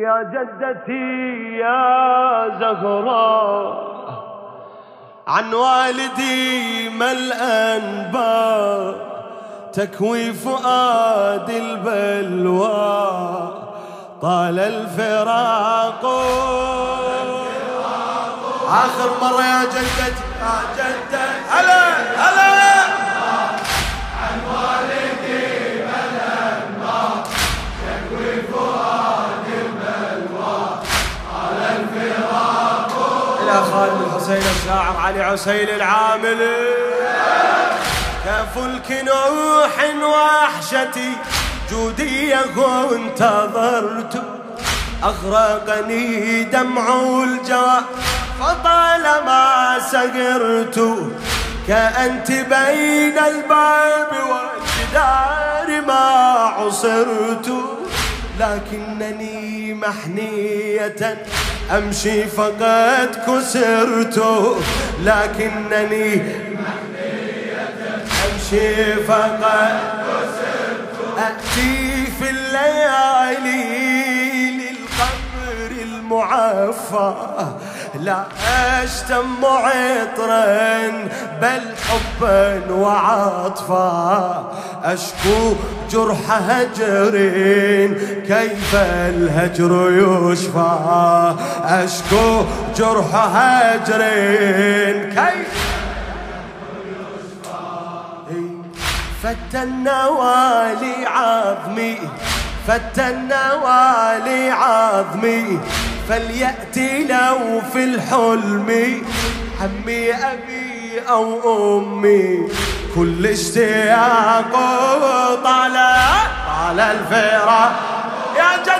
يا جدتي يا زهراء عن والدي ما الأنباء تكوي فؤاد البلوى. طال الفراق. آخر مرة يا جدتي يا جدتي. عسيل العاملي كفلك نوح وحشتي جودية انتظرت أغرقني دمع الجوى فطالما سقرت كأنت بين الباب والجدار ما عصرت. لكنني محنية أمشي فقد كسرت لكنني أمشي فقد أتي في الليالي المعفى. لا أشتم عطرا بل حبا وعطفا. أشكو جرح هجر كيف الهجر يشفى؟ أشكو جرح هجر كيف فتنا والي عظمي فتنا والي عظمي. فليأتي لو في الحلم. عمي أبي أو أمي كل اشتياق طال طال الفراق يا جدته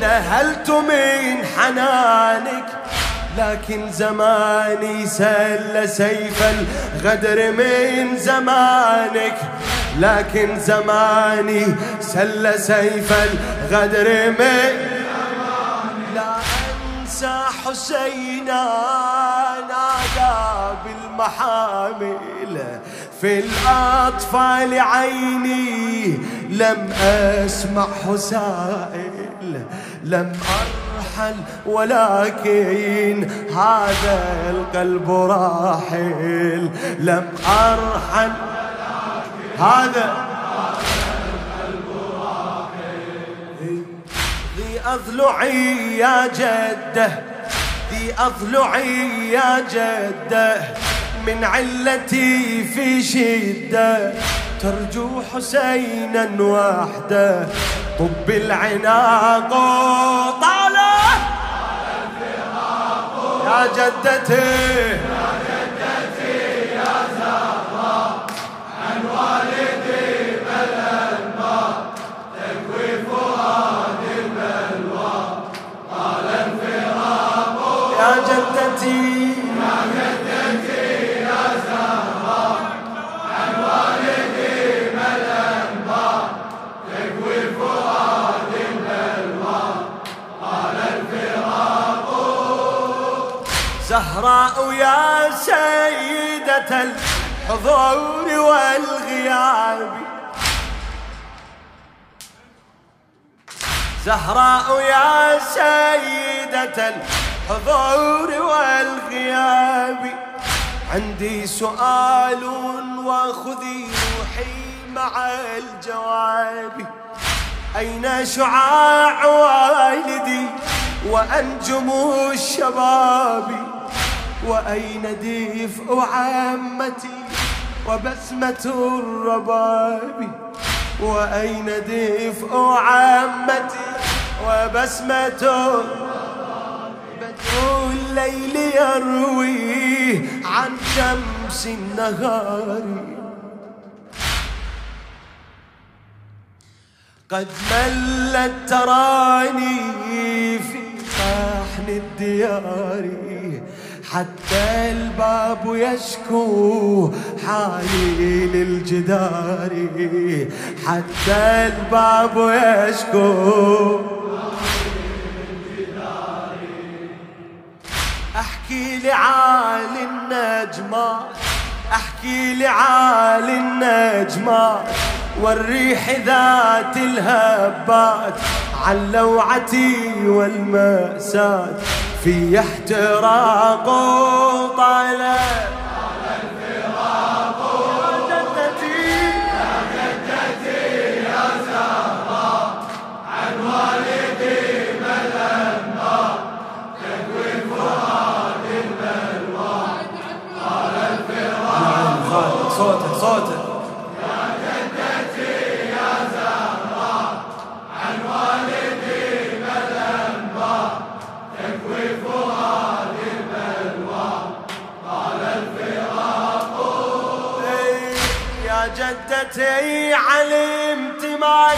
نهلت من حنانك لكن زماني سل سيف الغدر من زمانك. لكن زماني سل سيف الغدر من أنسى حسينا نادى بالمحامل في الأطفال عيني. لم أسمع حسائل. لم أرحل ولكن هذا القلب راحل. لم أرحل. هذا أضلعي يا جدة ذي أضلعي يا جدة من علتي في شدة. ترجو حسينا وحده. طب العناق طالع. يا جدتي. زهراء يا سيدة الحضور والغياب. زهراء يا سيدة الحضور والغياب. عندي سؤال وخذي روحي مع الجواب. أين شعاع والدي وأنجم الشباب؟ وأين دفء عامتي وبسمة الرباب؟ وأين دفء عمتي وبسمة بدر الليل يروي عن شمس النهار. قد ملت تراني في صحن الديار. حتى الباب يشكو حالي للجدار حتى الباب يشكو أحكي لعالي النجمات أحكي لعالي النجمات والريح ذات الهبات عن لوعتي والمأساة. في احتراق طلب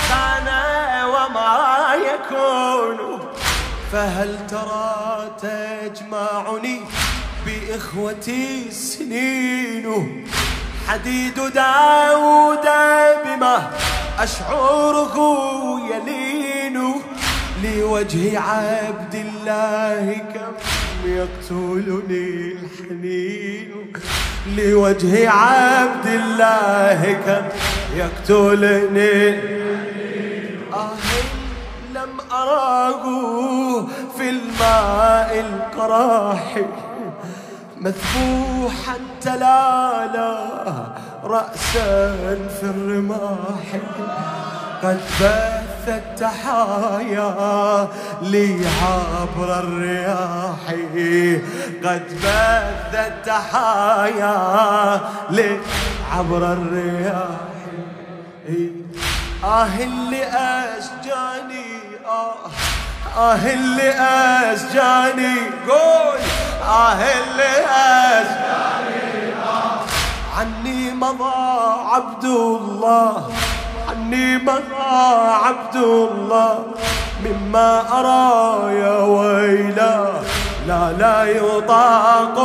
كان وما يكون. فهل ترى تجمعني بإخوتي السنين؟ حديد داود بما أشعره يلين لوجه عبد الله كم يقتلني الحنين؟ لوجه عبد الله كم يقتلني أراه في الماء القراح مذبوحا تلالا رأسا في الرماح. قد بث التحايا لي عبر الرياح. قد بث التحايا لي عبر الرياح. آه اللي أشجاني آه اللي أشجاني قول. آه اللي أشجاني آه عني مضى عبد الله عني مضى عبد الله. مما أرى يا ويلا لا لا يطاق.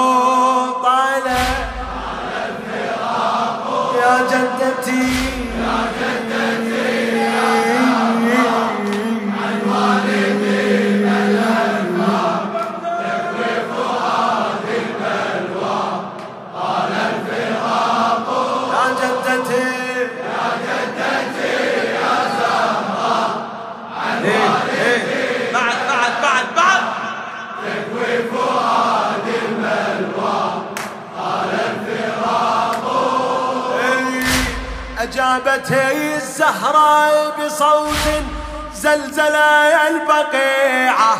أجابته الزهراء بصوت زلزل البقيعة.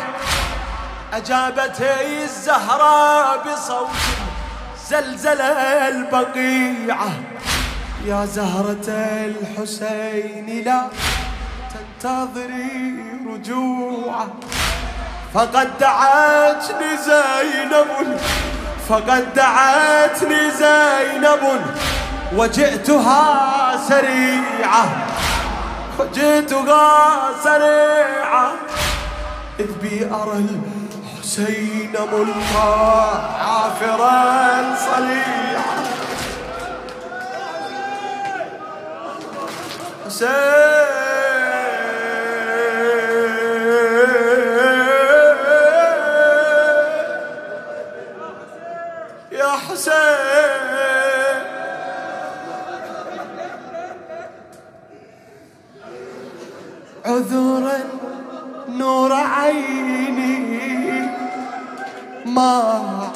أجابته الزهراء بصوت زلزل البقيعة. يا زهرة الحسين لا تنتظري رجوعه فقد دعتني زينب فقد دعتني زينب. وجئتها سريعة. وجئتها سريعة. إذ بي أرى الحسين ملقى عافرا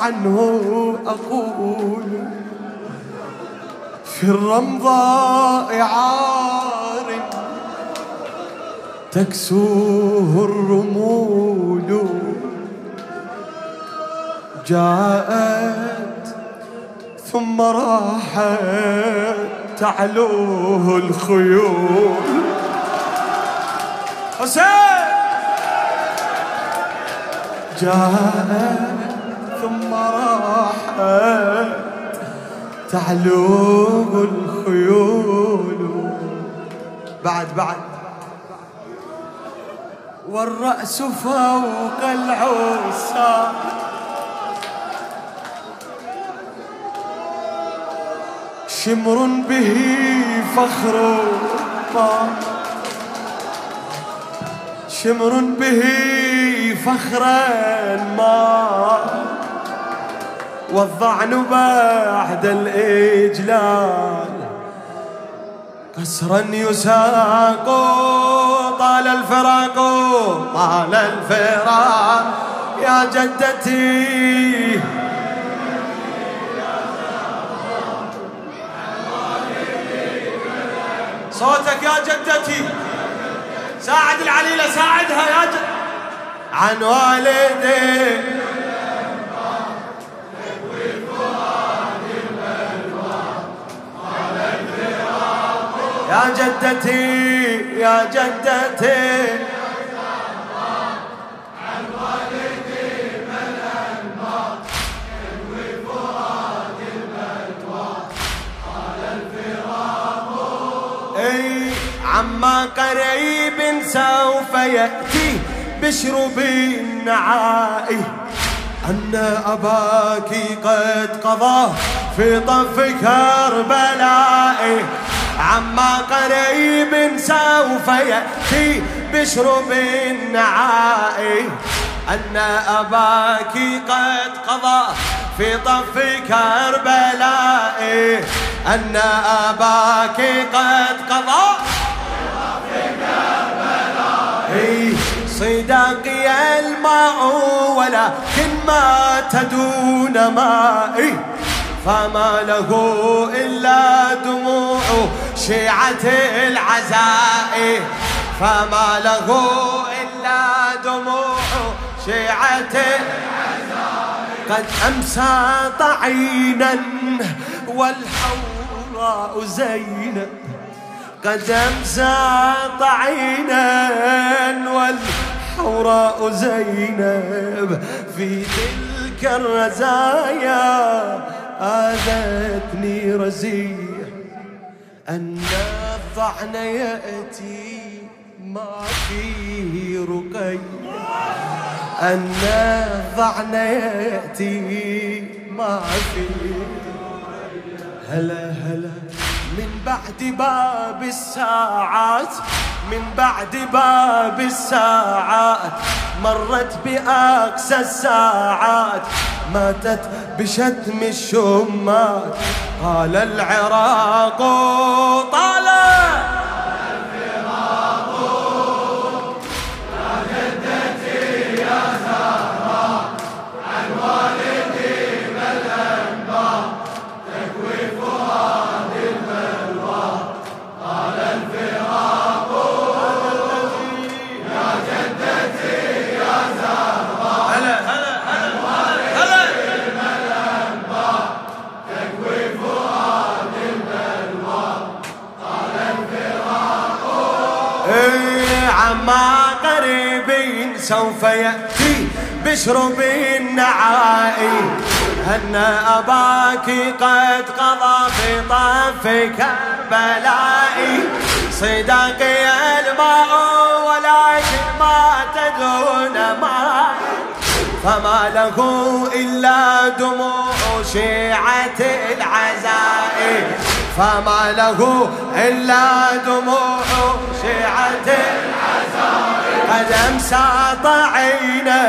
عنه أقول في الرمضاء عار تكسوه الرمول. جاءت ثم راحت تعلوه الخيول. حسين! جاءت تعلوه الخيول. بعد بعد. والرأس فوق العوسى شمر به فخر شمر به فخرا ما والظعن بعد الإجلال. قسرا يساق طال الفراق طال الفراق. يا جدتي صوتك يا جدتي. ساعد العليلة ساعدها يا جد. عن والدي يا جدتي يا جدتي. عما قريب سوف يأتي بشر بالنعائي أن أباك قد قضى في طف كربلاء عما قريب سوف يأتي بشر بالنعاء أن أباك قد قضى في طف كربلاء أن أباك قد قضى صداقي الماء ولكن ما تدون مائي فما له إلا دموع شيعة العزاء. فما له إلا دموع شيعة العزاء. قد أمسى طعينا والحوراء زينب قد أمسى طعينا والحوراء زينب. في تلك الرزايا آذتني رزية أن الطعن يأتي ما فيه رقي. أن الضعن يأتي ما فيه. هلا هلا. من بعد باب الساعات من بعد باب الساعات مرت بأقسى الساعات ماتت بشتم الشمات. قال العراق طال سوف يأتي بشر بالنعائي أن أباك قد قضى في طفك بلائي. صداقي الماء ولكن ما تدون ماء فما له إلا دموع شيعة العزائم فما له إلا دموع شيعة. العزائم قد أمسى طعينا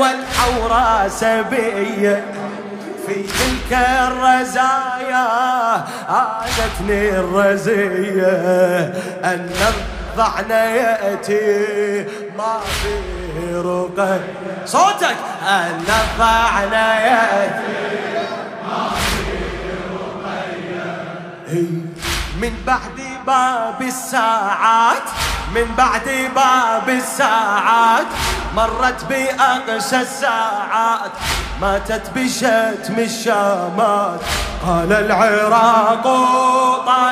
والحورى سبية في تلك الرزايا عادتني الرزية. أن الضعن يأتي ما في رقي. صوتك! أن الضعن يأتي ما في من بعد باب الساعات من بعد باب الساعات مرت بأقسى الساعات ماتت بشتم الشامات قال العراق طال